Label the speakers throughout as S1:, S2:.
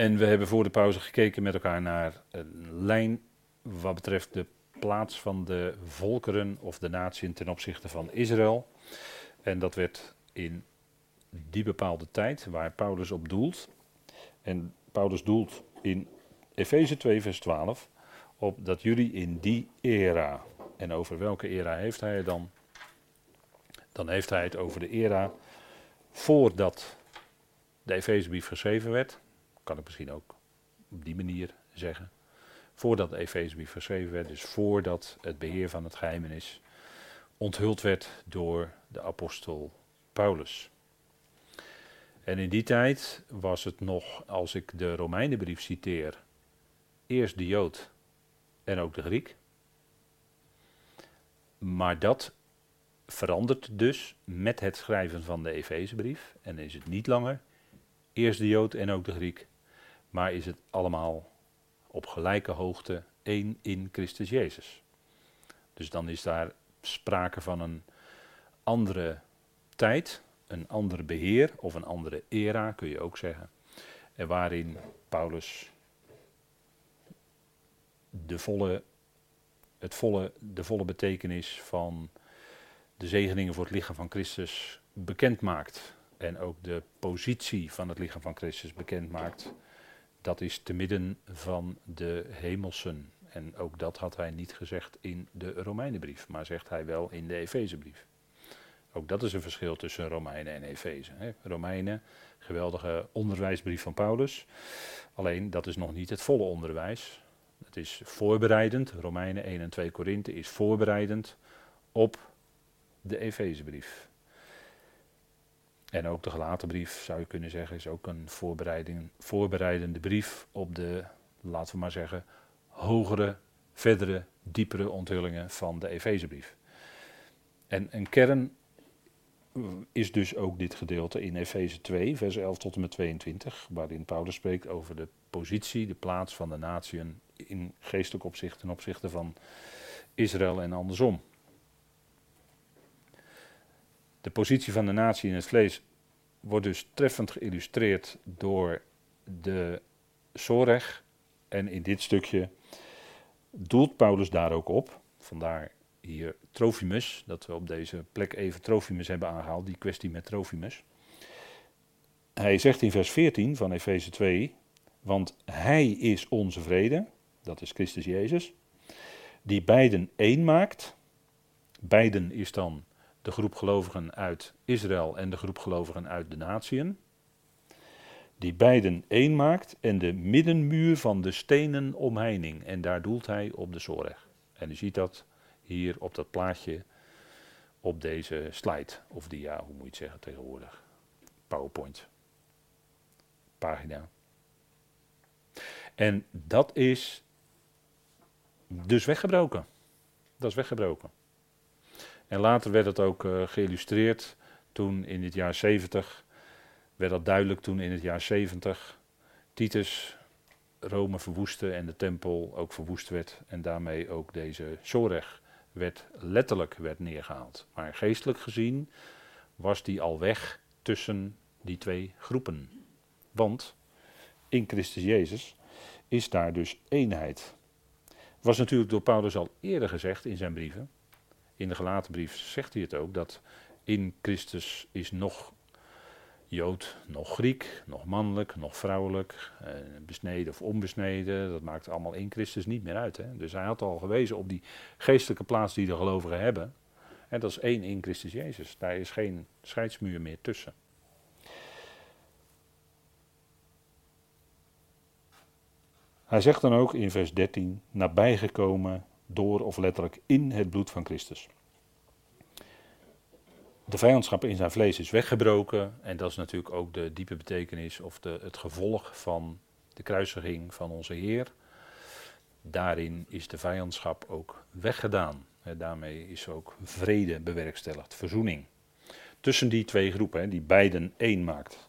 S1: En we hebben voor de pauze gekeken met elkaar naar een lijn wat betreft de plaats van de volkeren of de natieën ten opzichte van Israël. En dat werd in die bepaalde tijd waar Paulus op doelt. En Paulus doelt in Efeze 2, vers 12 op dat jullie in die era, en over welke era heeft hij het dan? Dan heeft hij het over de era voordat de Efezebrief geschreven werd. Kan ik misschien ook op die manier zeggen. Voordat de Efezebrief geschreven werd, dus voordat het beheer van het geheimenis onthuld werd door de apostel Paulus. En in die tijd was het nog, als ik de Romeinenbrief citeer, eerst de Jood en ook de Griek. Maar dat verandert dus met het schrijven van de Efezebrief. En is het niet langer eerst de Jood en ook de Griek, maar is het allemaal op gelijke hoogte één in Christus Jezus. Dus dan is daar sprake van een andere tijd, een ander beheer of een andere era, kun je ook zeggen. En waarin Paulus de volle, het volle, de volle betekenis van de zegeningen voor het lichaam van Christus bekend maakt. En ook de positie van het lichaam van Christus bekend maakt. Dat is te midden van de hemelsen. En ook dat had hij niet gezegd in de Romeinenbrief, maar zegt hij wel in de Efezebrief. Ook dat is een verschil tussen Romeinen en Efeze. Romeinen, geweldige onderwijsbrief van Paulus. Alleen dat is nog niet het volle onderwijs. Het is voorbereidend. Romeinen 1 en 2 Korinthe is voorbereidend op de Efezebrief. En ook de gelaten brief, zou je kunnen zeggen, is ook een voorbereidende brief op de, laten we maar zeggen, hogere, verdere, diepere onthullingen van de Efezebrief. En een kern is dus ook dit gedeelte in Efeze 2, vers 11 tot en met 22, waarin Paulus spreekt over de positie, de plaats van de natieën in geestelijk opzicht ten opzichte van Israël en andersom. De positie van de natie in het vlees wordt dus treffend geïllustreerd door de Soreg. En in dit stukje doelt Paulus daar ook op. Vandaar hier Trofimus, dat we op deze plek even Trofimus hebben aangehaald, die kwestie met Trofimus. Hij zegt in vers 14 van Efeze 2, want hij is onze vrede, dat is Christus Jezus, die beiden één maakt. Beiden is dan de groep gelovigen uit Israël en de groep gelovigen uit de natieën. Die beiden één maakt en de middenmuur van de stenen omheining. En daar doelt hij op de zorg. En u ziet dat hier op dat plaatje op deze slide. Of die, ja, hoe moet je het zeggen tegenwoordig? PowerPoint. Pagina. En dat is dus weggebroken. Dat is weggebroken. En later werd het ook uh, geïllustreerd toen in het jaar 70, werd dat duidelijk toen in het jaar 70 Titus Rome verwoestte en de tempel ook verwoest werd en daarmee ook deze Zoreg werd letterlijk werd neergehaald. Maar geestelijk gezien was die al weg tussen die twee groepen. Want in Christus Jezus is daar dus eenheid. Was natuurlijk door Paulus al eerder gezegd in zijn brieven in de gelaten brief zegt hij het ook, dat in Christus is nog Jood, nog Griek, nog mannelijk, nog vrouwelijk, eh, besneden of onbesneden. Dat maakt allemaal in Christus niet meer uit. Hè? Dus hij had al gewezen op die geestelijke plaats die de gelovigen hebben. En dat is één in Christus Jezus. Daar is geen scheidsmuur meer tussen. Hij zegt dan ook in vers 13, nabijgekomen door of letterlijk in het bloed van Christus. De vijandschap in zijn vlees is weggebroken en dat is natuurlijk ook de diepe betekenis of de, het gevolg van de kruisiging van onze Heer. Daarin is de vijandschap ook weggedaan. Daarmee is ook vrede bewerkstelligd, verzoening. Tussen die twee groepen, die beiden één maakt.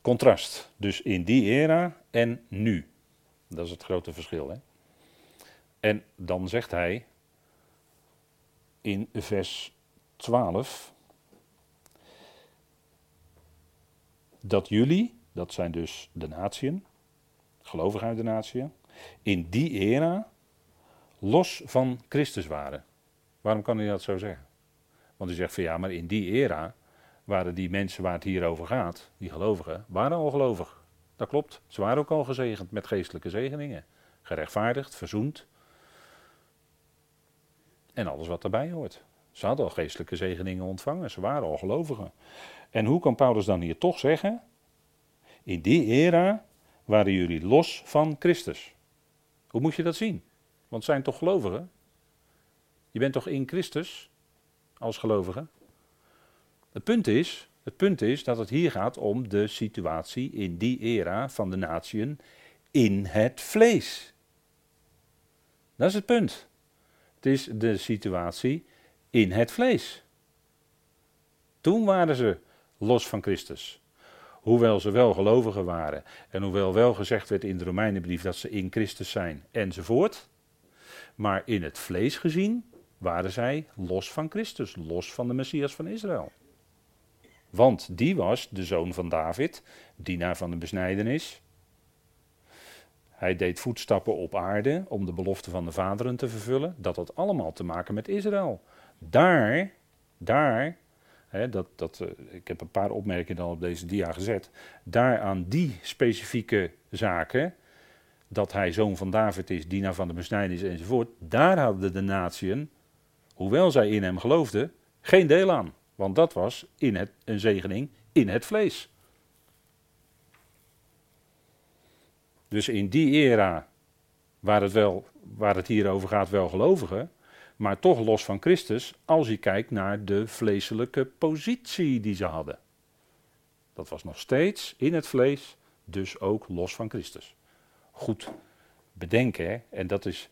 S1: Contrast, dus in die era en nu. Dat is het grote verschil. Hè? En dan zegt hij in vers 12. dat jullie, dat zijn dus de natieën, gelovigen uit de natieën, in die era los van Christus waren. Waarom kan hij dat zo zeggen? Want hij zegt van ja, maar in die era waren die mensen waar het hier over gaat, die gelovigen, waren al gelovig. Dat klopt. Ze waren ook al gezegend met geestelijke zegeningen. Gerechtvaardigd, verzoend. En alles wat daarbij hoort. Ze hadden al geestelijke zegeningen ontvangen. Ze waren al gelovigen. En hoe kan Paulus dan hier toch zeggen? In die era waren jullie los van Christus. Hoe moet je dat zien? Want zijn toch gelovigen? Je bent toch in Christus als gelovige? Het punt is, het punt is dat het hier gaat om de situatie in die era van de natieën in het vlees. Dat is het punt. Het is de situatie in het vlees. Toen waren ze los van Christus. Hoewel ze wel gelovigen waren en hoewel wel gezegd werd in de Romeinenbrief dat ze in Christus zijn enzovoort. Maar in het vlees gezien waren zij los van Christus, los van de Messias van Israël. Want die was de zoon van David, dienaar van de besnijdenis. Hij deed voetstappen op aarde om de belofte van de vaderen te vervullen. Dat had allemaal te maken met Israël. Daar, daar, hè, dat, dat, uh, ik heb een paar opmerkingen dan op deze dia gezet. Daar aan die specifieke zaken, dat hij zoon van David is, dienaar van de besnijdenis enzovoort. Daar hadden de natieën, hoewel zij in hem geloofden, geen deel aan. Want dat was in het, een zegening in het vlees. Dus in die era, waar het, wel, waar het hier over gaat, wel gelovigen, maar toch los van Christus, als je kijkt naar de vleeselijke positie die ze hadden. Dat was nog steeds in het vlees, dus ook los van Christus. Goed bedenken, hè? En, dat is,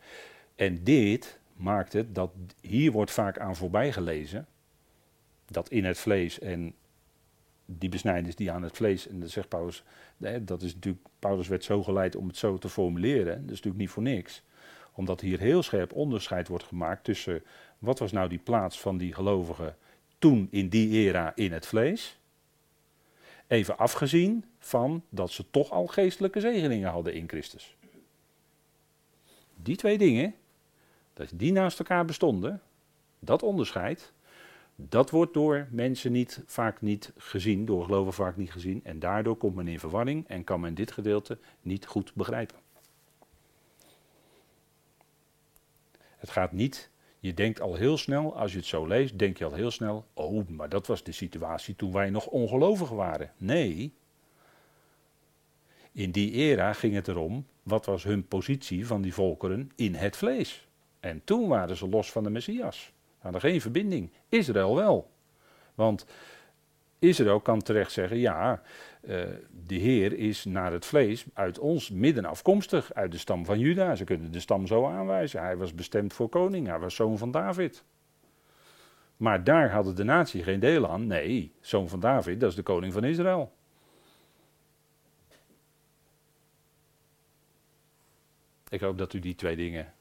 S1: en dit maakt het dat hier wordt vaak aan voorbij gelezen dat in het vlees en die besnijdenis die aan het vlees, en dat zegt Paulus, dat is natuurlijk, Paulus werd zo geleid om het zo te formuleren, dat is natuurlijk niet voor niks. Omdat hier heel scherp onderscheid wordt gemaakt tussen wat was nou die plaats van die gelovigen toen in die era in het vlees, even afgezien van dat ze toch al geestelijke zegeningen hadden in Christus. Die twee dingen, dat die naast elkaar bestonden, dat onderscheid, dat wordt door mensen niet, vaak niet gezien, door geloven vaak niet gezien. En daardoor komt men in verwarring en kan men dit gedeelte niet goed begrijpen. Het gaat niet, je denkt al heel snel, als je het zo leest, denk je al heel snel, oh, maar dat was de situatie toen wij nog ongelovigen waren. Nee, in die era ging het erom, wat was hun positie van die volkeren in het vlees. En toen waren ze los van de Messias hadden geen verbinding. Israël wel. Want Israël kan terecht zeggen: ja, uh, de Heer is naar het vlees uit ons midden afkomstig, uit de stam van Juda. Ze kunnen de stam zo aanwijzen. Hij was bestemd voor koning, hij was zoon van David. Maar daar hadden de natie geen deel aan. Nee, zoon van David, dat is de koning van Israël. Ik hoop dat u die twee dingen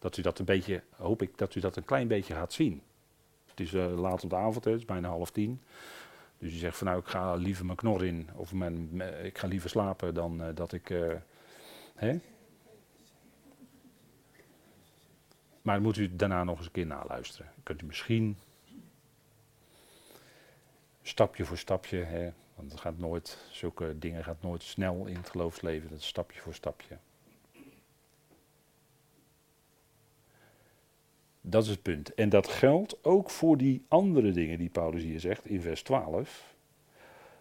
S1: dat u dat een beetje, hoop ik dat u dat een klein beetje gaat zien. Het is uh, laat op de avond, het is bijna half tien. Dus u zegt van nou, ik ga liever mijn knor in, of mijn, ik ga liever slapen dan uh, dat ik. Uh, hè? Maar dan moet u daarna nog eens een keer naluisteren. Kunt u misschien stapje voor stapje, hè, want het gaat nooit, zulke dingen gaat nooit snel in het geloofsleven, dat is stapje voor stapje. Dat is het punt. En dat geldt ook voor die andere dingen die Paulus hier zegt in vers 12.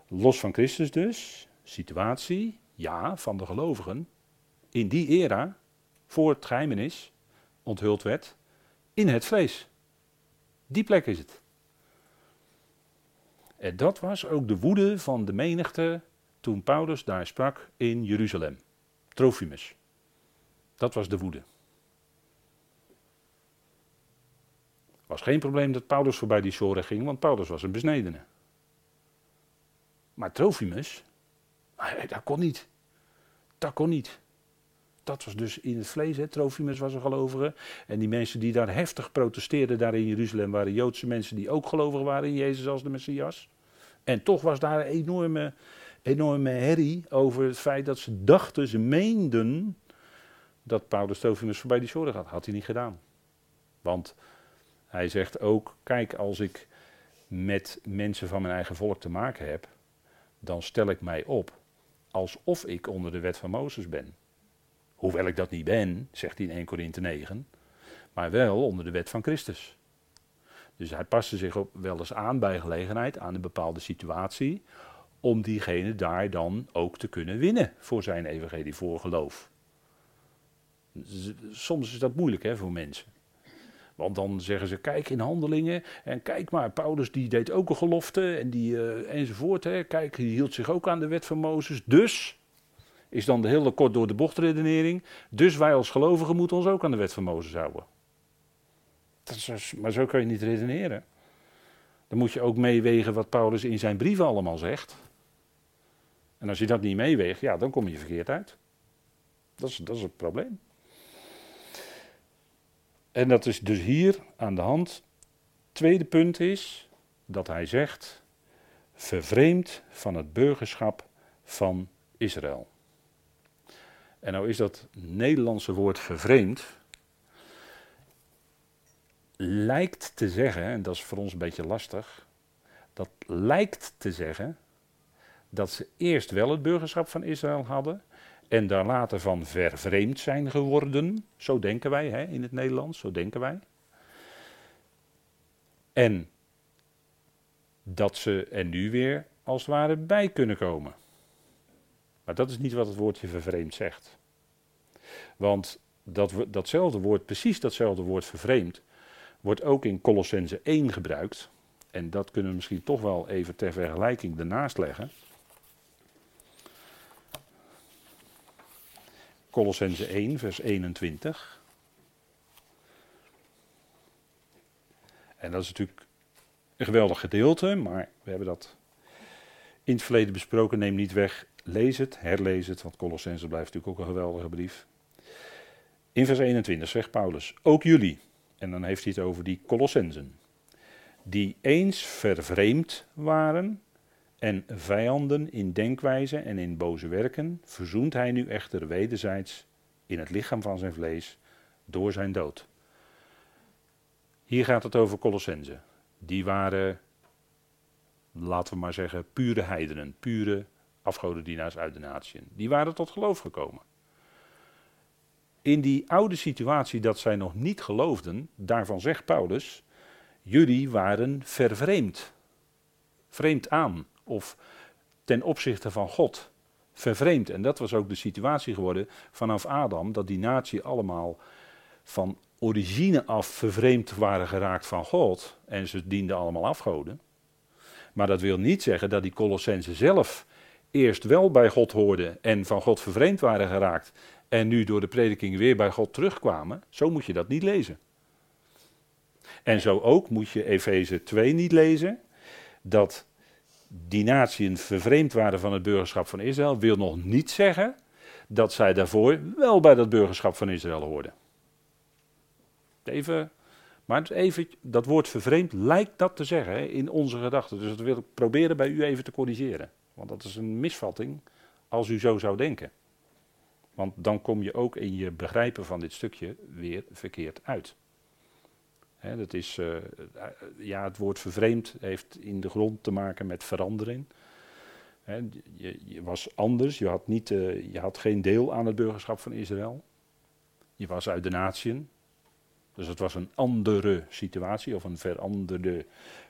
S1: Los van Christus dus, situatie, ja, van de gelovigen, in die era, voor het geheimenis, onthuld werd, in het vlees. Die plek is het. En dat was ook de woede van de menigte toen Paulus daar sprak in Jeruzalem. Trofimus. Dat was de woede. Was geen probleem dat Paulus voorbij die Sora ging, want Paulus was een besnedene. Maar Trofimus, dat kon niet. Dat kon niet. Dat was dus in het vlees, hè. Trofimus was een gelovige. En die mensen die daar heftig protesteerden daar in Jeruzalem waren Joodse mensen die ook gelovig waren in Jezus als de Messias. En toch was daar een enorme, enorme herrie over het feit dat ze dachten, ze meenden dat Paulus Tofimus voorbij die zorg had. Had hij niet gedaan. Want hij zegt ook, kijk, als ik met mensen van mijn eigen volk te maken heb, dan stel ik mij op alsof ik onder de wet van Mozes ben. Hoewel ik dat niet ben, zegt hij in 1 Korinthe 9, maar wel onder de wet van Christus. Dus hij paste zich op, wel eens aan bij gelegenheid, aan een bepaalde situatie, om diegene daar dan ook te kunnen winnen voor zijn evangelie, voor geloof. Soms is dat moeilijk hè, voor mensen. Want dan zeggen ze, kijk in handelingen en kijk maar, Paulus die deed ook een gelofte en die, uh, enzovoort. Hè. Kijk, die hield zich ook aan de wet van Mozes. Dus, is dan de hele kort door de bocht redenering, dus wij als gelovigen moeten ons ook aan de wet van Mozes houden. Dat is, maar zo kan je niet redeneren. Dan moet je ook meewegen wat Paulus in zijn brieven allemaal zegt. En als je dat niet meeweegt, ja, dan kom je verkeerd uit. Dat is, dat is het probleem. En dat is dus hier aan de hand. Tweede punt is dat hij zegt: vervreemd van het burgerschap van Israël. En nou is dat Nederlandse woord vervreemd. Lijkt te zeggen, en dat is voor ons een beetje lastig. Dat lijkt te zeggen dat ze eerst wel het burgerschap van Israël hadden en daar later van vervreemd zijn geworden. Zo denken wij hè, in het Nederlands, zo denken wij. En dat ze er nu weer als het ware bij kunnen komen. Maar dat is niet wat het woordje vervreemd zegt. Want dat, datzelfde woord, precies datzelfde woord vervreemd, wordt ook in Colossense 1 gebruikt. En dat kunnen we misschien toch wel even ter vergelijking ernaast leggen. Colossense 1, vers 21. En dat is natuurlijk een geweldig gedeelte, maar we hebben dat in het verleden besproken. Neem niet weg, lees het, herlees het, want Colossense blijft natuurlijk ook een geweldige brief. In vers 21 zegt Paulus, ook jullie, en dan heeft hij het over die Colossensen, die eens vervreemd waren en vijanden in denkwijze en in boze werken, verzoent hij nu echter wederzijds in het lichaam van zijn vlees door zijn dood. Hier gaat het over Colossense. Die waren, laten we maar zeggen, pure heidenen, pure afgodendienaars uit de natieën. Die waren tot geloof gekomen. In die oude situatie dat zij nog niet geloofden, daarvan zegt Paulus, jullie waren vervreemd. Vreemd aan of ten opzichte van God vervreemd. En dat was ook de situatie geworden vanaf Adam, dat die natie allemaal van origine af vervreemd waren geraakt van God. En ze dienden allemaal afgoden. Maar dat wil niet zeggen dat die Colossensen zelf eerst wel bij God hoorden en van God vervreemd waren geraakt. En nu door de prediking weer bij God terugkwamen. Zo moet je dat niet lezen. En zo ook moet je Efeze 2 niet lezen. Dat die natieën vervreemd waren van het burgerschap van Israël, wil nog niet zeggen dat zij daarvoor wel bij dat burgerschap van Israël hoorden. Even, maar even, dat woord vervreemd lijkt dat te zeggen in onze gedachten. Dus dat wil ik proberen bij u even te corrigeren. Want dat is een misvatting als u zo zou denken. Want dan kom je ook in je begrijpen van dit stukje weer verkeerd uit dat is, uh, ja, het woord vervreemd heeft in de grond te maken met verandering. je, je, was anders, je had, niet, uh, je had geen deel aan het burgerschap van Israël. Je was uit de natieën. Dus het was een andere situatie, of een veranderde,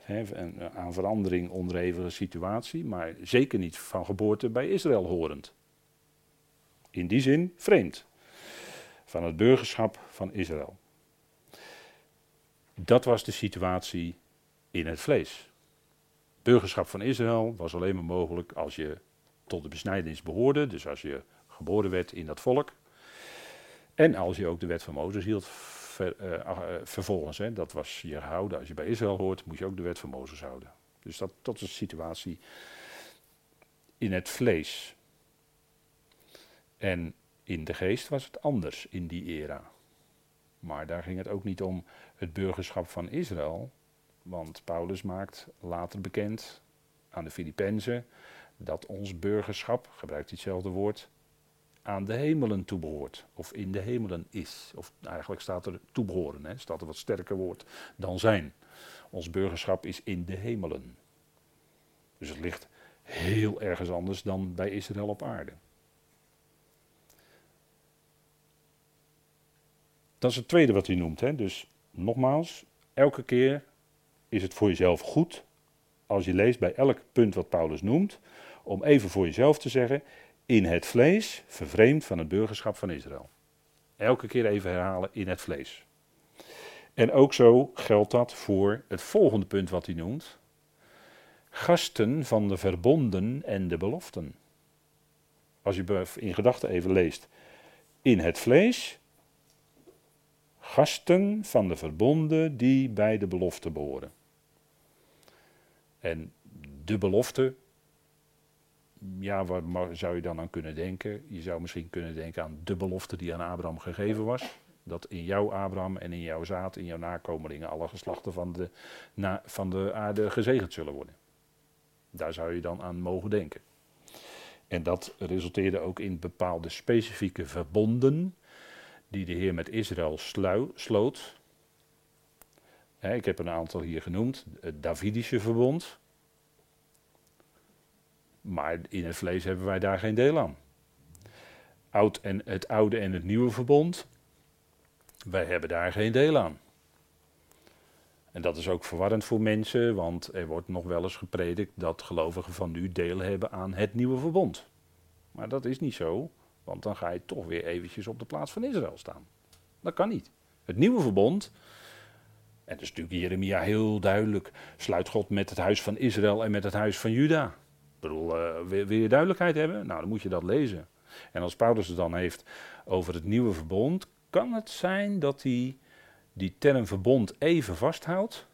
S1: een aan verandering onderhevige situatie, maar zeker niet van geboorte bij Israël horend. In die zin vreemd. Van het burgerschap van Israël. Dat was de situatie in het vlees. Burgerschap van Israël was alleen maar mogelijk als je tot de besnijdenis behoorde, dus als je geboren werd in dat volk. En als je ook de wet van Mozes hield ver, uh, vervolgens. Hè, dat was je gehouden. Als je bij Israël hoort, moet je ook de wet van Mozes houden. Dus dat, dat de situatie in het vlees. En in de geest was het anders in die era. Maar daar ging het ook niet om het burgerschap van Israël. Want Paulus maakt later bekend aan de Filippenzen dat ons burgerschap, gebruikt hetzelfde woord, aan de hemelen toebehoort. Of in de hemelen is. Of eigenlijk staat er toebehoren, hè, staat er wat sterker woord dan zijn. Ons burgerschap is in de hemelen. Dus het ligt heel ergens anders dan bij Israël op aarde. Dat is het tweede wat hij noemt. Hè. Dus nogmaals, elke keer is het voor jezelf goed, als je leest bij elk punt wat Paulus noemt, om even voor jezelf te zeggen, in het vlees, vervreemd van het burgerschap van Israël. Elke keer even herhalen in het vlees. En ook zo geldt dat voor het volgende punt wat hij noemt. Gasten van de verbonden en de beloften. Als je in gedachten even leest. In het vlees. Gasten van de verbonden die bij de belofte behoren. En de belofte ja, waar zou je dan aan kunnen denken? Je zou misschien kunnen denken aan de belofte die aan Abraham gegeven was. Dat in jouw Abraham en in jouw zaad, in jouw nakomelingen, alle geslachten van de, van de aarde gezegend zullen worden. Daar zou je dan aan mogen denken. En dat resulteerde ook in bepaalde specifieke verbonden die de Heer met Israël sloot. ik heb een aantal hier genoemd. Het Davidische verbond, maar in het vlees hebben wij daar geen deel aan. Oud en, het oude en het nieuwe verbond, wij hebben daar geen deel aan. En dat is ook verwarrend voor mensen, want er wordt nog wel eens gepredikt dat gelovigen van nu deel hebben aan het nieuwe verbond. Maar dat is niet zo, want dan ga je toch weer eventjes op de plaats van Israël staan. Dat kan niet. Het nieuwe verbond, en dat is natuurlijk Jeremia heel duidelijk, sluit God met het huis van Israël en met het huis van Juda. Ik bedoel, uh, wil, je duidelijkheid hebben? Nou, dan moet je dat lezen. En als Paulus het dan heeft over het nieuwe verbond, kan het zijn dat hij die term verbond even vasthoudt.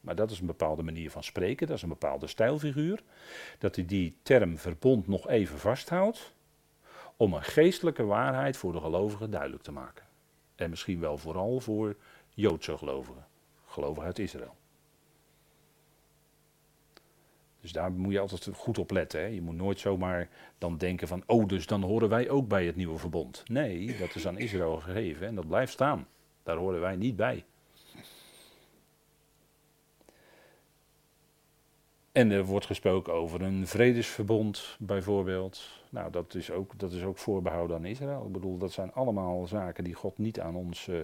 S1: Maar dat is een bepaalde manier van spreken, dat is een bepaalde stijlfiguur. Dat hij die term verbond nog even vasthoudt. Om een geestelijke waarheid voor de gelovigen duidelijk te maken. En misschien wel vooral voor Joodse gelovigen, gelovigen uit Israël. Dus daar moet je altijd goed op letten. Hè. Je moet nooit zomaar dan denken van, oh, dus dan horen wij ook bij het nieuwe verbond. Nee, dat is aan Israël gegeven en dat blijft staan. Daar horen wij niet bij. En er wordt gesproken over een vredesverbond bijvoorbeeld. Nou, dat is ook, dat is ook voorbehouden aan Israël. Ik bedoel, dat zijn allemaal zaken die God niet aan ons uh,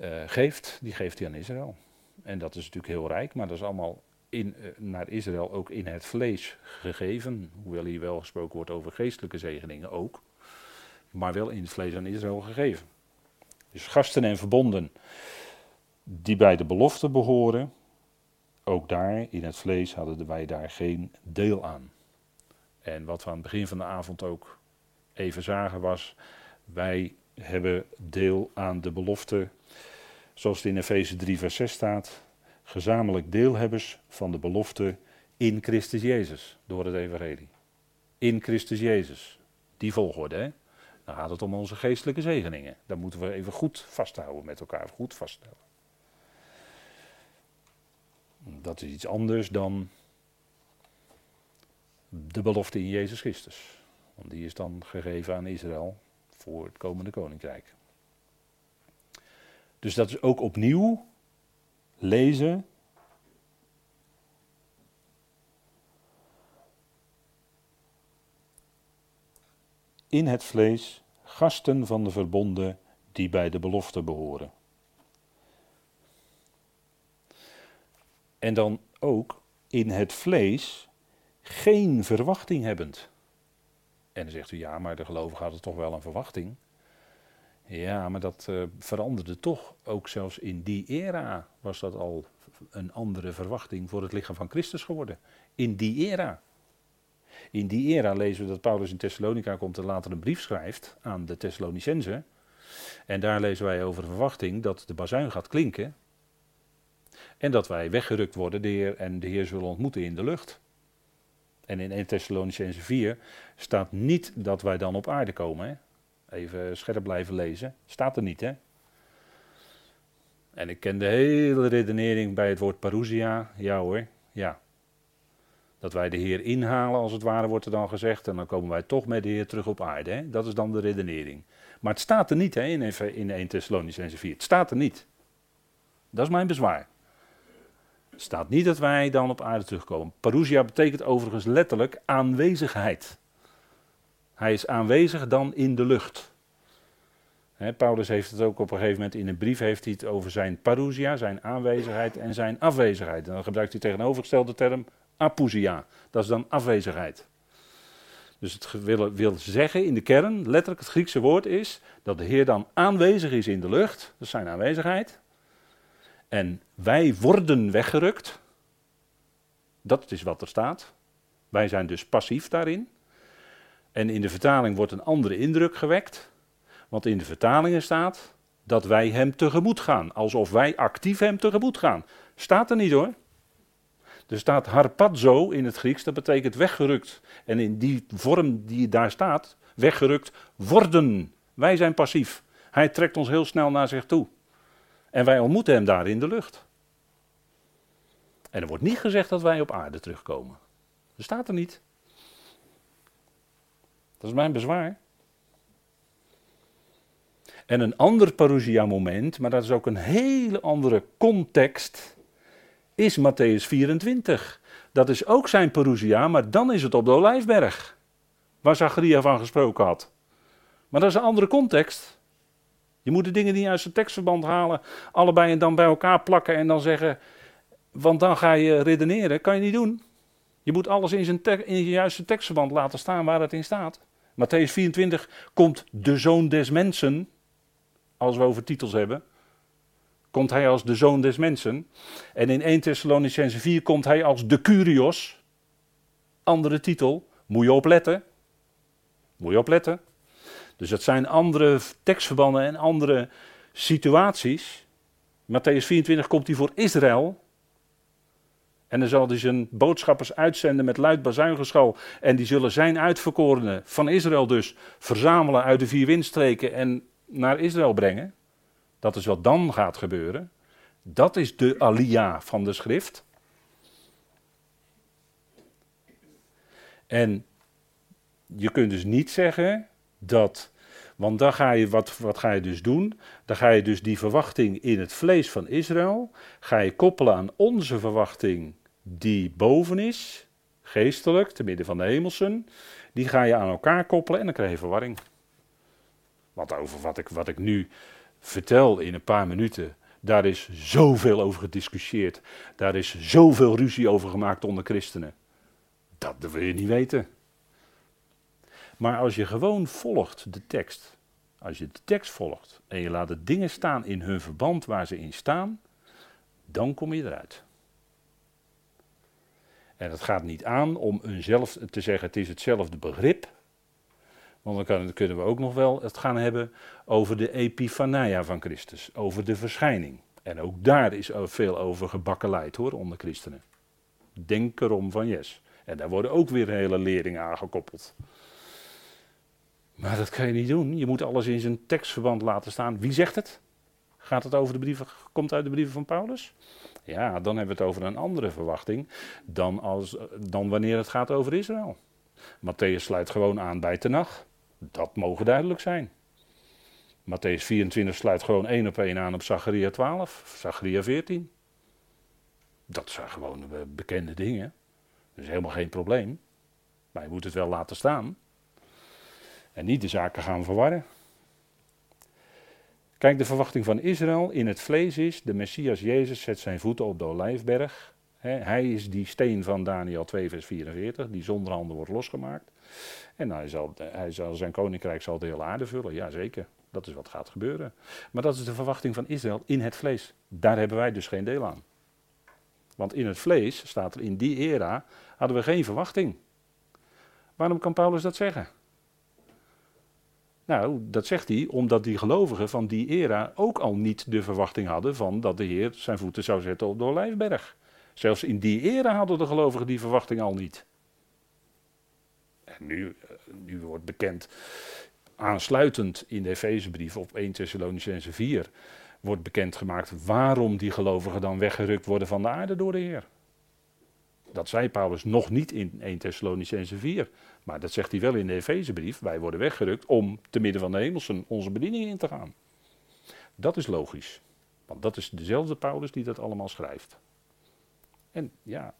S1: uh, geeft. Die geeft hij aan Israël. En dat is natuurlijk heel rijk, maar dat is allemaal in, eh, naar Israël ook in het vlees gegeven. Hoewel hier wel gesproken wordt over geestelijke zegeningen ook. Maar wel in het vlees aan Israël gegeven. Dus gasten en verbonden die bij de belofte behoren. Ook daar in het vlees hadden wij daar geen deel aan. En wat we aan het begin van de avond ook even zagen was. Wij hebben deel aan de belofte. Zoals het in Efeze 3 vers 6 staat gezamenlijk deelhebbers van de belofte in Christus Jezus, door het evangelie. In Christus Jezus. Die volgorde, hè? Dan gaat het om onze geestelijke zegeningen. Dat moeten we even goed vasthouden met elkaar, goed vaststellen. Dat is iets anders dan de belofte in Jezus Christus. Want die is dan gegeven aan Israël voor het komende koninkrijk. Dus dat is ook opnieuw lezen. In het vlees gasten van de verbonden die bij de belofte behoren. En dan ook in het vlees geen verwachting hebbend. En dan zegt u ja, maar de gelovige had toch wel een verwachting. Ja, maar dat uh, veranderde toch. Ook zelfs in die era was dat al een andere verwachting voor het lichaam van Christus geworden. In die era. In die era lezen we dat Paulus in Thessalonica komt en later een brief schrijft aan de Thessalonicenzen. En daar lezen wij over verwachting dat de bazuin gaat klinken. En dat wij weggerukt worden de Heer, en de Heer zullen ontmoeten in de lucht. En in 1 Thessalonicense 4 staat niet dat wij dan op aarde komen. Hè? Even scherp blijven lezen. Staat er niet, hè? En ik ken de hele redenering bij het woord parousia. Ja hoor, ja. Dat wij de Heer inhalen, als het ware wordt er dan gezegd. En dan komen wij toch met de Heer terug op aarde. Hè? Dat is dan de redenering. Maar het staat er niet hè, in, in 1 Thessalonicense 4. Het staat er niet. Dat is mijn bezwaar. Staat niet dat wij dan op aarde terugkomen. Parousia betekent overigens letterlijk aanwezigheid. Hij is aanwezig dan in de lucht. Paulus heeft het ook op een gegeven moment in een brief heeft hij het over zijn parousia, zijn aanwezigheid en zijn afwezigheid. En dan gebruikt hij tegenovergestelde term apousia. Dat is dan afwezigheid. Dus het wil, wil zeggen in de kern, letterlijk het Griekse woord is dat de Heer dan aanwezig is in de lucht, dat is zijn aanwezigheid. En wij worden weggerukt. Dat is wat er staat. Wij zijn dus passief daarin. En in de vertaling wordt een andere indruk gewekt. Want in de vertalingen staat dat wij hem tegemoet gaan. Alsof wij actief hem tegemoet gaan. Staat er niet hoor. Er staat harpazo in het Grieks, dat betekent weggerukt. En in die vorm die daar staat, weggerukt worden. Wij zijn passief. Hij trekt ons heel snel naar zich toe. En wij ontmoeten hem daar in de lucht. En er wordt niet gezegd dat wij op aarde terugkomen. Dat staat er niet. Dat is mijn bezwaar. En een ander parousia-moment, maar dat is ook een hele andere context, is Matthäus 24. Dat is ook zijn parousia, maar dan is het op de Olijfberg, waar Zacharia van gesproken had. Maar dat is een andere context. Je moet de dingen niet uit zijn tekstverband halen, allebei en dan bij elkaar plakken en dan zeggen, want dan ga je redeneren. Kan je niet doen. Je moet alles in zijn, in juiste tekstverband laten staan waar het in staat. Matthäus 24 komt de zoon des mensen, als we over titels hebben, komt hij als de zoon des mensen. En in 1 Thessalonicense 4 komt hij als de Curios, andere titel, moet je opletten. Moet je opletten. Dus dat zijn andere tekstverbanden en andere situaties. Matthäus 24 komt hij voor Israël. En dan zal hij zijn boodschappers uitzenden met luid bazuingeschal. En die zullen zijn uitverkorenen, van Israël dus, verzamelen uit de vier windstreken en naar Israël brengen. Dat is wat dan gaat gebeuren. Dat is de alia van de schrift. En je kunt dus niet zeggen dat, want dan ga je, wat, wat ga je dus doen? Dan ga je dus die verwachting in het vlees van Israël, ga je koppelen aan onze verwachting die boven is, geestelijk, te midden van de hemelsen. Die ga je aan elkaar koppelen en dan krijg je verwarring. Wat over wat ik, wat ik nu vertel in een paar minuten, daar is zoveel over gediscussieerd. Daar is zoveel ruzie over gemaakt onder christenen. Dat wil je niet weten. Maar als je gewoon volgt de tekst, als je de tekst volgt en je laat de dingen staan in hun verband waar ze in staan, dan kom je eruit. En het gaat niet aan om zelf te zeggen het is hetzelfde begrip. Want dan kunnen we ook nog wel het gaan hebben over de epifania van Christus, over de verschijning. En ook daar is veel over gebakkeleid hoor, onder christenen. Denk erom van yes. En daar worden ook weer hele leringen aangekoppeld. Maar dat kan je niet doen. Je moet alles in zijn tekstverband laten staan. Wie zegt het? Gaat het over de brieven, komt uit de brieven van Paulus? Ja, dan hebben we het over een andere verwachting dan, als, dan wanneer het gaat over Israël. Matthäus sluit gewoon aan bij Tenach. Dat mogen duidelijk zijn. Matthäus 24 sluit gewoon één op één aan op Zacharia 12, Zacharia 14. Dat zijn gewoon bekende dingen. Dat is helemaal geen probleem. Maar je moet het wel laten staan. En niet de zaken gaan verwarren. Kijk, de verwachting van Israël in het vlees is, de Messias Jezus zet zijn voeten op de olijfberg. hij is die steen van Daniel 2 vers 44, die zonder handen wordt losgemaakt. En hij zal, hij zal, zijn koninkrijk zal de hele aarde vullen, jazeker. Dat is wat gaat gebeuren. Maar dat is de verwachting van Israël in het vlees. Daar hebben wij dus geen deel aan. Want in het vlees, staat er in die era, hadden we geen verwachting. Waarom kan Paulus dat zeggen? Nou, dat zegt hij omdat die gelovigen van die era ook al niet de verwachting hadden van dat de Heer zijn voeten zou zetten op de Olijfberg. Zelfs in die era hadden de gelovigen die verwachting al niet. En nu, eh, nu wordt bekend, aansluitend in de Efezebrief op 1 Thessalonicense 4, wordt bekendgemaakt waarom die gelovigen dan weggerukt worden van de aarde door de Heer. Dat zei Paulus nog niet in 1 Thessalonicense 4. Maar dat zegt hij wel in de Efezebrief. Wij worden weggerukt om te midden van de hemelsen onze bediening in te gaan. Dat is logisch. Want dat is dezelfde Paulus die dat allemaal schrijft. En ja,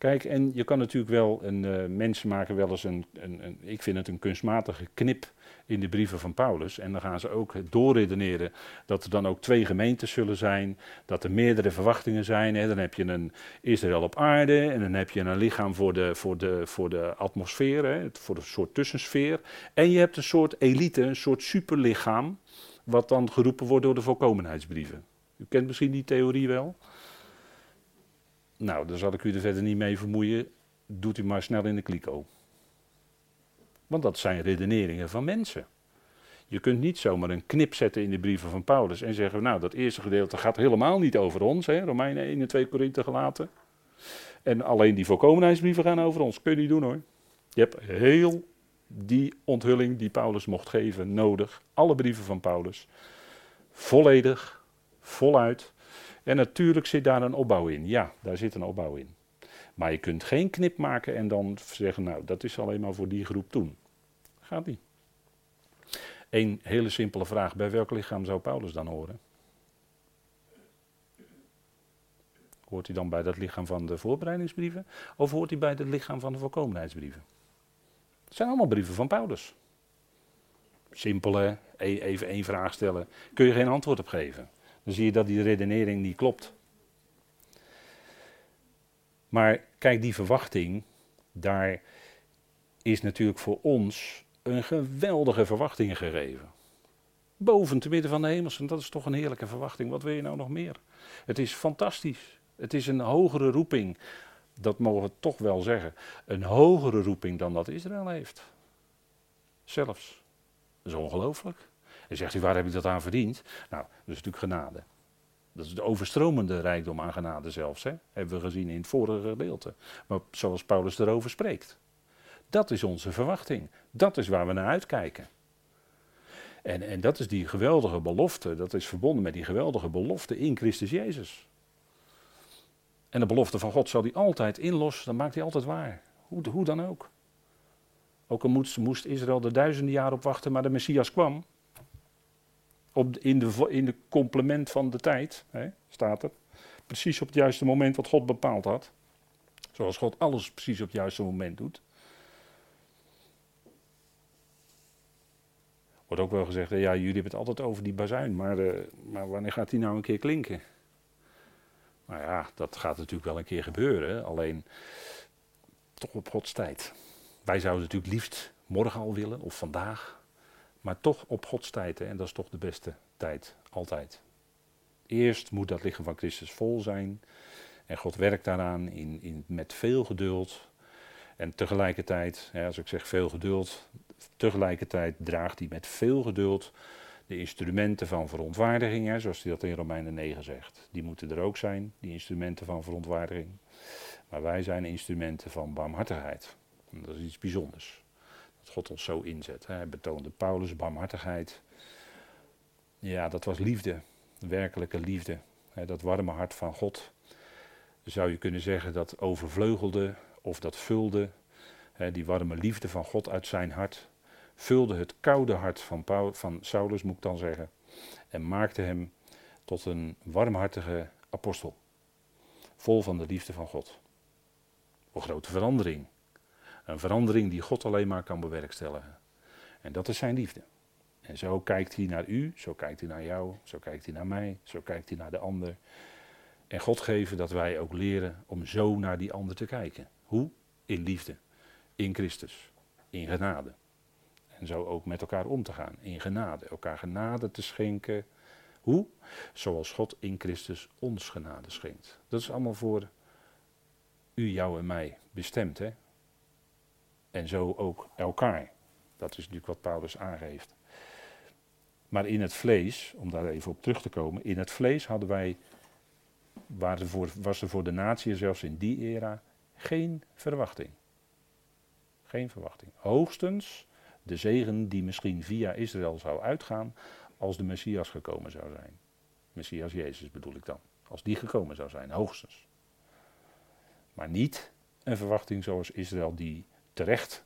S1: kijk, en je kan natuurlijk wel, een, uh, mensen maken wel eens een, een, een, ik vind het een kunstmatige knip in de brieven van Paulus. En dan gaan ze ook doorredeneren dat er dan ook twee gemeentes zullen zijn, dat er meerdere verwachtingen zijn. Hè. Dan heb je een Israël op aarde en dan heb je een lichaam voor de, voor de, voor de atmosfeer, hè, voor een soort tussensfeer. En je hebt een soort elite, een soort superlichaam, wat dan geroepen wordt door de volkomenheidsbrieven. U kent misschien die theorie wel. Nou, daar zal ik u er verder niet mee vermoeien. Doet u maar snel in de kliko. Want dat zijn redeneringen van mensen. Je kunt niet zomaar een knip zetten in de brieven van Paulus en zeggen, nou dat eerste gedeelte gaat helemaal niet over ons, hè, Romeinen 1 en 2 Korinthe gelaten. En alleen die volkomenheidsbrieven gaan over ons. Kun je niet doen hoor. Je hebt heel die onthulling die Paulus mocht geven nodig. Alle brieven van Paulus. Volledig, voluit. En natuurlijk zit daar een opbouw in. Ja, daar zit een opbouw in. Maar je kunt geen knip maken en dan zeggen, nou, dat is alleen maar voor die groep toen. Gaat niet. Een hele simpele vraag: bij welk lichaam zou Paulus dan horen? Hoort hij dan bij dat lichaam van de voorbereidingsbrieven? Of hoort hij bij het lichaam van de voorkomenheidsbrieven? Het zijn allemaal brieven van Paulus. Simpele, even één vraag stellen. Kun je geen antwoord op geven. Dan zie je dat die redenering niet klopt. Maar kijk, die verwachting, daar is natuurlijk voor ons een geweldige verwachting gegeven. Boven te midden van de hemels. En dat is toch een heerlijke verwachting. Wat wil je nou nog meer? Het is fantastisch. Het is een hogere roeping. Dat mogen we toch wel zeggen. Een hogere roeping dan dat Israël heeft. Zelfs. Dat is ongelooflijk. En zegt u, waar heb ik dat aan verdiend? Nou, dat is natuurlijk genade. Dat is de overstromende rijkdom aan genade zelfs. Hè? Hebben we gezien in het vorige gedeelte. Maar zoals Paulus erover spreekt. Dat is onze verwachting. Dat is waar we naar uitkijken. En, en dat is die geweldige belofte. Dat is verbonden met die geweldige belofte in Christus Jezus. En de belofte van God zal hij altijd inlossen. Dat maakt hij altijd waar. Hoe, hoe dan ook. Ook al moest, moest Israël er duizenden jaar op wachten, maar de Messias kwam op, in, de, in de complement van de tijd, hè, staat er. Precies op het juiste moment wat God bepaald had. Zoals God alles precies op het juiste moment doet. Wordt ook wel gezegd, ja, jullie hebben het altijd over die bazuin, maar, uh, maar wanneer gaat die nou een keer klinken? Nou ja, dat gaat natuurlijk wel een keer gebeuren, alleen toch op Gods tijd. Wij zouden natuurlijk liefst morgen al willen, of vandaag, maar toch op Gods tijd, hè, en dat is toch de beste tijd, altijd. Eerst moet dat lichaam van Christus vol zijn. En God werkt daaraan in, in, met veel geduld. En tegelijkertijd, als ik zeg veel geduld, tegelijkertijd draagt hij met veel geduld de instrumenten van verontwaardiging, hè, zoals hij dat in Romeinen 9 zegt. Die moeten er ook zijn, die instrumenten van verontwaardiging. Maar wij zijn instrumenten van barmhartigheid. Dat is iets bijzonders. God ons zo inzet. Hij betoonde Paulus barmhartigheid. Ja, dat was liefde, werkelijke liefde. Dat warme hart van God. Zou je kunnen zeggen dat overvleugelde of dat vulde. Die warme liefde van God uit zijn hart. Vulde het koude hart van, Paul, van Saulus, moet ik dan zeggen. En maakte hem tot een warmhartige apostel. Vol van de liefde van God. Een grote verandering. Een verandering die God alleen maar kan bewerkstelligen. En dat is zijn liefde. En zo kijkt hij naar u, zo kijkt hij naar jou, zo kijkt hij naar mij, zo kijkt hij naar de ander. En God geven dat wij ook leren om zo naar die ander te kijken. Hoe? In liefde, in Christus, in genade. En zo ook met elkaar om te gaan, in genade. Elkaar genade te schenken. Hoe? Zoals God in Christus ons genade schenkt. Dat is allemaal voor u, jou en mij bestemd. Hè? En zo ook elkaar. Dat is natuurlijk wat Paulus aangeeft. Maar in het vlees, om daar even op terug te komen, in het vlees hadden wij, was er voor de natie zelfs in die era geen verwachting. Geen verwachting. Hoogstens de zegen die misschien via Israël zou uitgaan als de Messias gekomen zou zijn. Messias Jezus bedoel ik dan. Als die gekomen zou zijn, hoogstens. Maar niet een verwachting zoals Israël die terecht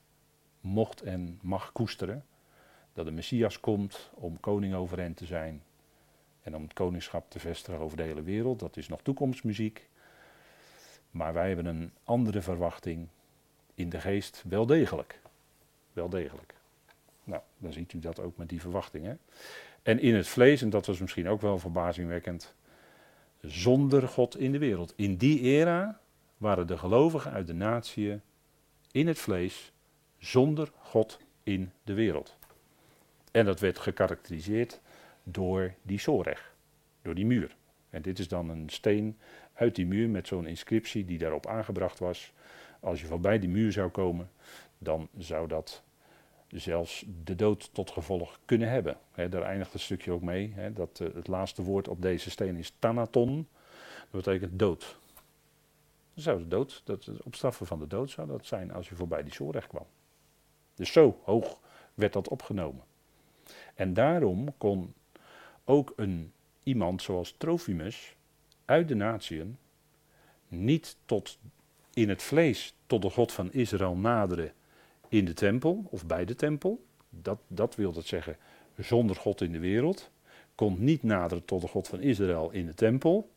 S1: mocht en mag koesteren. Dat de Messias komt om koning over hen te zijn. En om het koningschap te vestigen over de hele wereld. Dat is nog toekomstmuziek. Maar wij hebben een andere verwachting in de geest wel degelijk. Wel degelijk. Nou, dan ziet u dat ook met die verwachtingen. En in het vlees, en dat was misschien ook wel verbazingwekkend, zonder God in de wereld. In die era waren de gelovigen uit de natie in het vlees zonder God in de wereld. En dat werd gekarakteriseerd door die zorg, door die muur. En dit is dan een steen uit die muur met zo'n inscriptie die daarop aangebracht was. Als je voorbij die muur zou komen, dan zou dat zelfs de dood tot gevolg kunnen hebben. daar eindigt het stukje ook mee. dat uh, het laatste woord op deze steen is thanaton. Dat betekent dood. Dan zou dood, dat, op straffen van de dood zou dat zijn als je voorbij die zorg kwam. Dus zo hoog werd dat opgenomen. En daarom kon ook een iemand zoals Trofimus uit de natieën niet tot in het vlees tot de God van Israël naderen in de tempel of bij de tempel. Dat, dat wil dat zeggen zonder God in de wereld. Kon niet naderen tot de God van Israël in de tempel.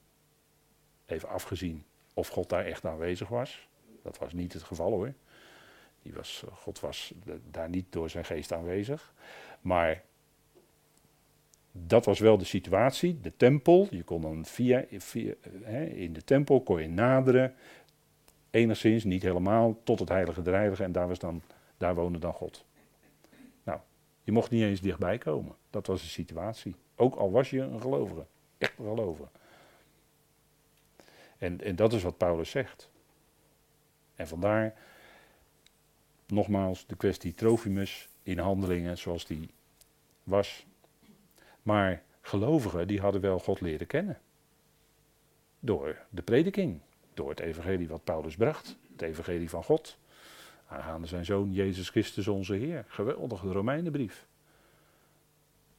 S1: Even afgezien of God daar echt aanwezig was. Dat was niet het geval hoor. Die was, God was daar niet door zijn geest aanwezig. Maar dat was wel de situatie. De tempel, je kon dan via, via in de tempel kon je naderen. Enigszins, niet helemaal, tot het heilige der heiligen. En daar, was dan, daar woonde dan God. Nou, je mocht niet eens dichtbij komen. Dat was de situatie. Ook al was je een gelovige. Echt een gelovige. En, en dat is wat Paulus zegt. En vandaar nogmaals de kwestie Trofimus in handelingen zoals die was. Maar gelovigen die hadden wel God leren kennen. Door de prediking, door het evangelie wat Paulus bracht, het evangelie van God. Aangaande zijn zoon Jezus Christus onze Heer. Geweldige Romeinenbrief.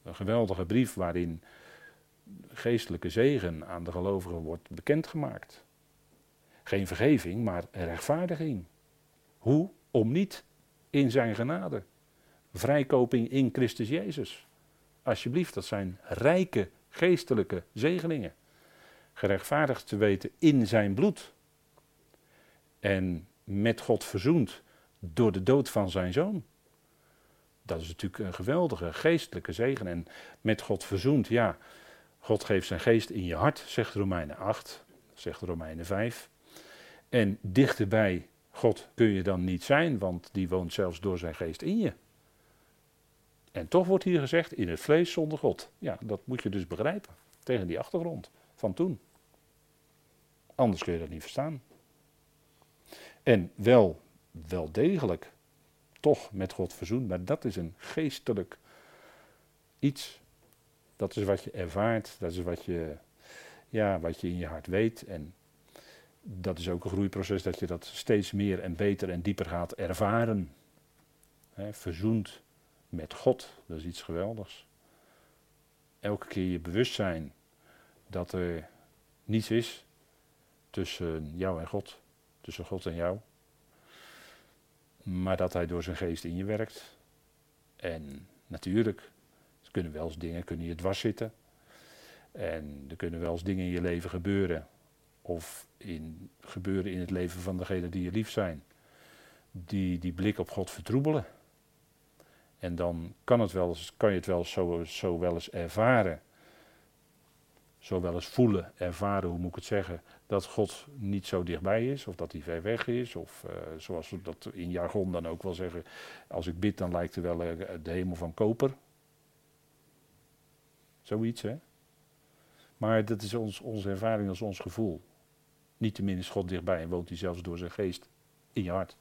S1: Een geweldige brief waarin geestelijke zegen aan de gelovigen wordt bekendgemaakt. Geen vergeving, maar rechtvaardiging. Hoe? Om niet in zijn genade. Vrijkoping in Christus Jezus. Alsjeblieft, dat zijn rijke geestelijke zegeningen. Gerechtvaardigd te weten in zijn bloed. En met God verzoend door de dood van zijn zoon. Dat is natuurlijk een geweldige geestelijke zegen. En met God verzoend, ja, God geeft zijn geest in je hart, zegt Romeinen 8, zegt Romeinen 5. En dichterbij God kun je dan niet zijn, want die woont zelfs door zijn geest in je. En toch wordt hier gezegd, in het vlees zonder God. Ja, dat moet je dus begrijpen, tegen die achtergrond van toen. Anders kun je dat niet verstaan. En wel, wel degelijk, toch met God verzoend, maar dat is een geestelijk iets. Dat is wat je ervaart, dat is wat je, ja, wat je in je hart weet. En dat is ook een groeiproces dat je dat steeds meer en beter en dieper gaat ervaren. He, verzoend met God, dat is iets geweldigs. Elke keer je bewustzijn dat er niets is tussen jou en God, tussen God en jou. Maar dat hij door zijn geest in je werkt. En natuurlijk, er kunnen wel eens dingen kunnen je dwars zitten. En er kunnen wel eens dingen in je leven gebeuren. Of in, gebeuren in het leven van degenen die je lief zijn. Die die blik op God vertroebelen. En dan kan, het wel eens, kan je het wel zo, zo wel eens ervaren. Zo wel eens voelen, ervaren, hoe moet ik het zeggen, dat God niet zo dichtbij is, of dat hij ver weg is, of uh, zoals we dat in jargon dan ook wel zeggen, als ik bid dan lijkt er wel uh, de hemel van koper. Zoiets, hè. Maar dat is ons, onze ervaring, is ons gevoel. Niettemin is God dichtbij en woont hij zelfs door zijn geest in je hart.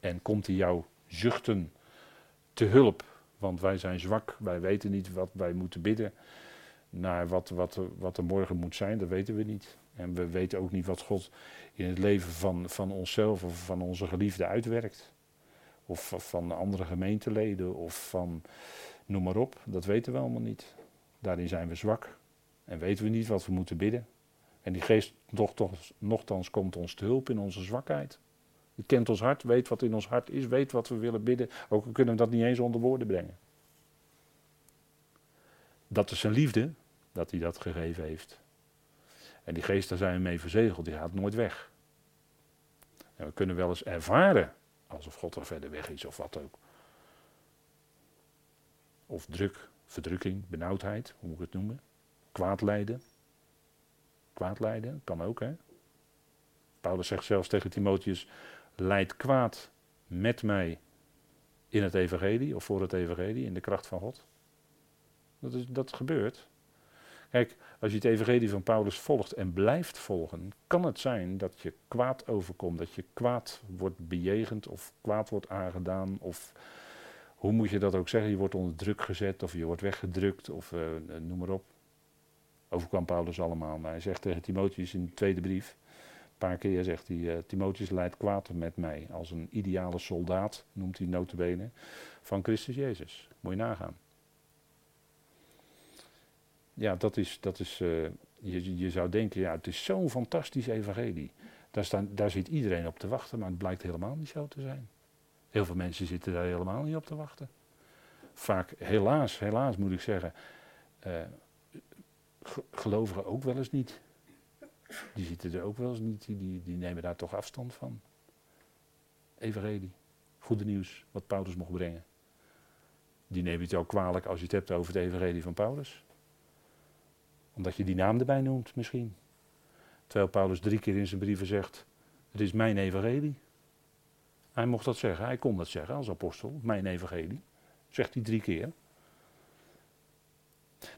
S1: En komt hij jou zuchten te hulp. Want wij zijn zwak, wij weten niet wat wij moeten bidden. Naar wat, wat, wat er morgen moet zijn, dat weten we niet. En we weten ook niet wat God in het leven van, van onszelf of van onze geliefden uitwerkt. Of van andere gemeenteleden of van noem maar op. Dat weten we allemaal niet. Daarin zijn we zwak. En weten we niet wat we moeten bidden. En die geest nogthans, nogthans komt ons te hulp in onze zwakheid. Die kent ons hart, weet wat in ons hart is, weet wat we willen bidden. Ook kunnen we dat niet eens onder woorden brengen. Dat is zijn liefde, dat hij dat gegeven heeft. En die geest, daar zijn we mee verzegeld, die gaat nooit weg. We kunnen wel eens ervaren, alsof God er verder weg is of wat ook. Of druk, verdrukking, benauwdheid, hoe moet ik het noemen? Kwaad lijden. Kwaad lijden, kan ook hè. Paulus zegt zelfs tegen Timotheus, leid kwaad met mij in het evangelie of voor het evangelie, in de kracht van God. Dat, is, dat gebeurt. Kijk, als je het evangelie van Paulus volgt en blijft volgen, kan het zijn dat je kwaad overkomt, dat je kwaad wordt bejegend of kwaad wordt aangedaan of hoe moet je dat ook zeggen, je wordt onder druk gezet of je wordt weggedrukt of uh, noem maar op. Overkwam Paulus allemaal, maar hij zegt tegen Timotheus in de tweede brief, een paar keer zegt hij, uh, Timotheus leidt kwaad met mij als een ideale soldaat, noemt hij notabene, van Christus Jezus. Moet je nagaan ja, dat is, dat is je, je zou denken, ja, het is zo'n fantastisch evangelie. Daar, staan, daar zit iedereen op te wachten, maar het blijkt helemaal niet zo te zijn. Heel veel mensen zitten daar helemaal niet op te wachten. Vaak, helaas, helaas moet ik zeggen, uh, gelovigen ook wel eens niet. Die zitten er ook wel eens niet, die, die nemen daar toch afstand van. Evangelie, goede nieuws, wat Paulus mocht brengen. Die nemen het jou kwalijk als je het hebt over het evangelie van Paulus omdat je die naam erbij noemt misschien. Terwijl Paulus drie keer in zijn brieven zegt, het is mijn evangelie. Hij mocht dat zeggen, hij kon dat zeggen als apostel, mijn evangelie. Zegt hij drie keer.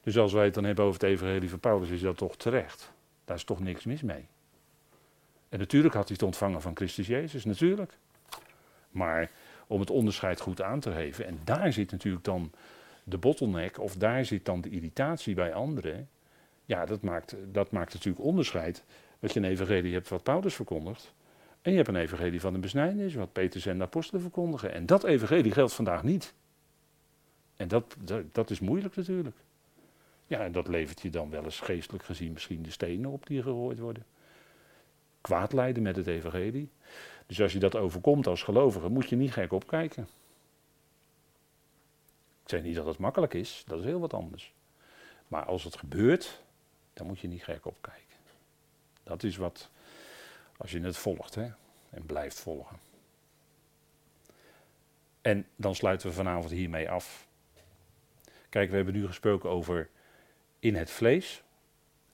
S1: Dus als wij het dan hebben over het evangelie van Paulus, is dat toch terecht. Daar is toch niks mis mee. En natuurlijk had hij het ontvangen van Christus Jezus, natuurlijk. Maar om het onderscheid goed aan te geven, en daar zit natuurlijk dan de bottleneck, of daar zit dan de irritatie bij anderen, ja, dat maakt, dat maakt natuurlijk onderscheid. Dat je een evangelie hebt wat Paulus verkondigt. En je hebt een evangelie van de besnijdenis, wat Petrus en de apostelen verkondigen. En dat evangelie geldt vandaag niet. En dat, dat, is moeilijk natuurlijk. Ja, en dat levert je dan wel eens geestelijk gezien misschien de stenen op die gegooid worden. Kwaad lijden met het evangelie. Dus als je dat overkomt als gelovige, moet je niet gek opkijken. Ik zeg niet dat het makkelijk is, dat is heel wat anders. Maar als het gebeurt, daar moet je niet gek op kijken. Dat is wat, als je het volgt hè, en blijft volgen. En dan sluiten we vanavond hiermee af. Kijk, we hebben nu gesproken over in het vlees.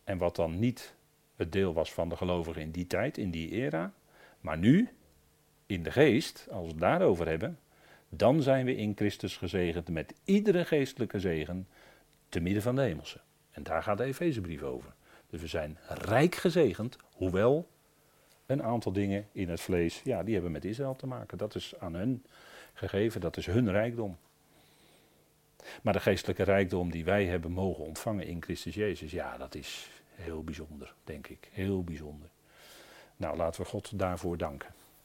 S1: En wat dan niet het deel was van de gelovigen in die tijd, in die era. Maar nu, in de geest, als we het daarover hebben, dan zijn we in Christus gezegend met iedere geestelijke zegen te midden van de hemelse. En daar gaat de Efezebrief over. Dus we zijn rijk gezegend, hoewel een aantal dingen in het vlees, ja, die hebben met Israël te maken. Dat is aan hun gegeven, dat is hun rijkdom. Maar de geestelijke rijkdom die wij hebben mogen ontvangen in Christus Jezus, ja, dat is heel bijzonder, denk ik. Heel bijzonder. Nou, laten we God daarvoor danken.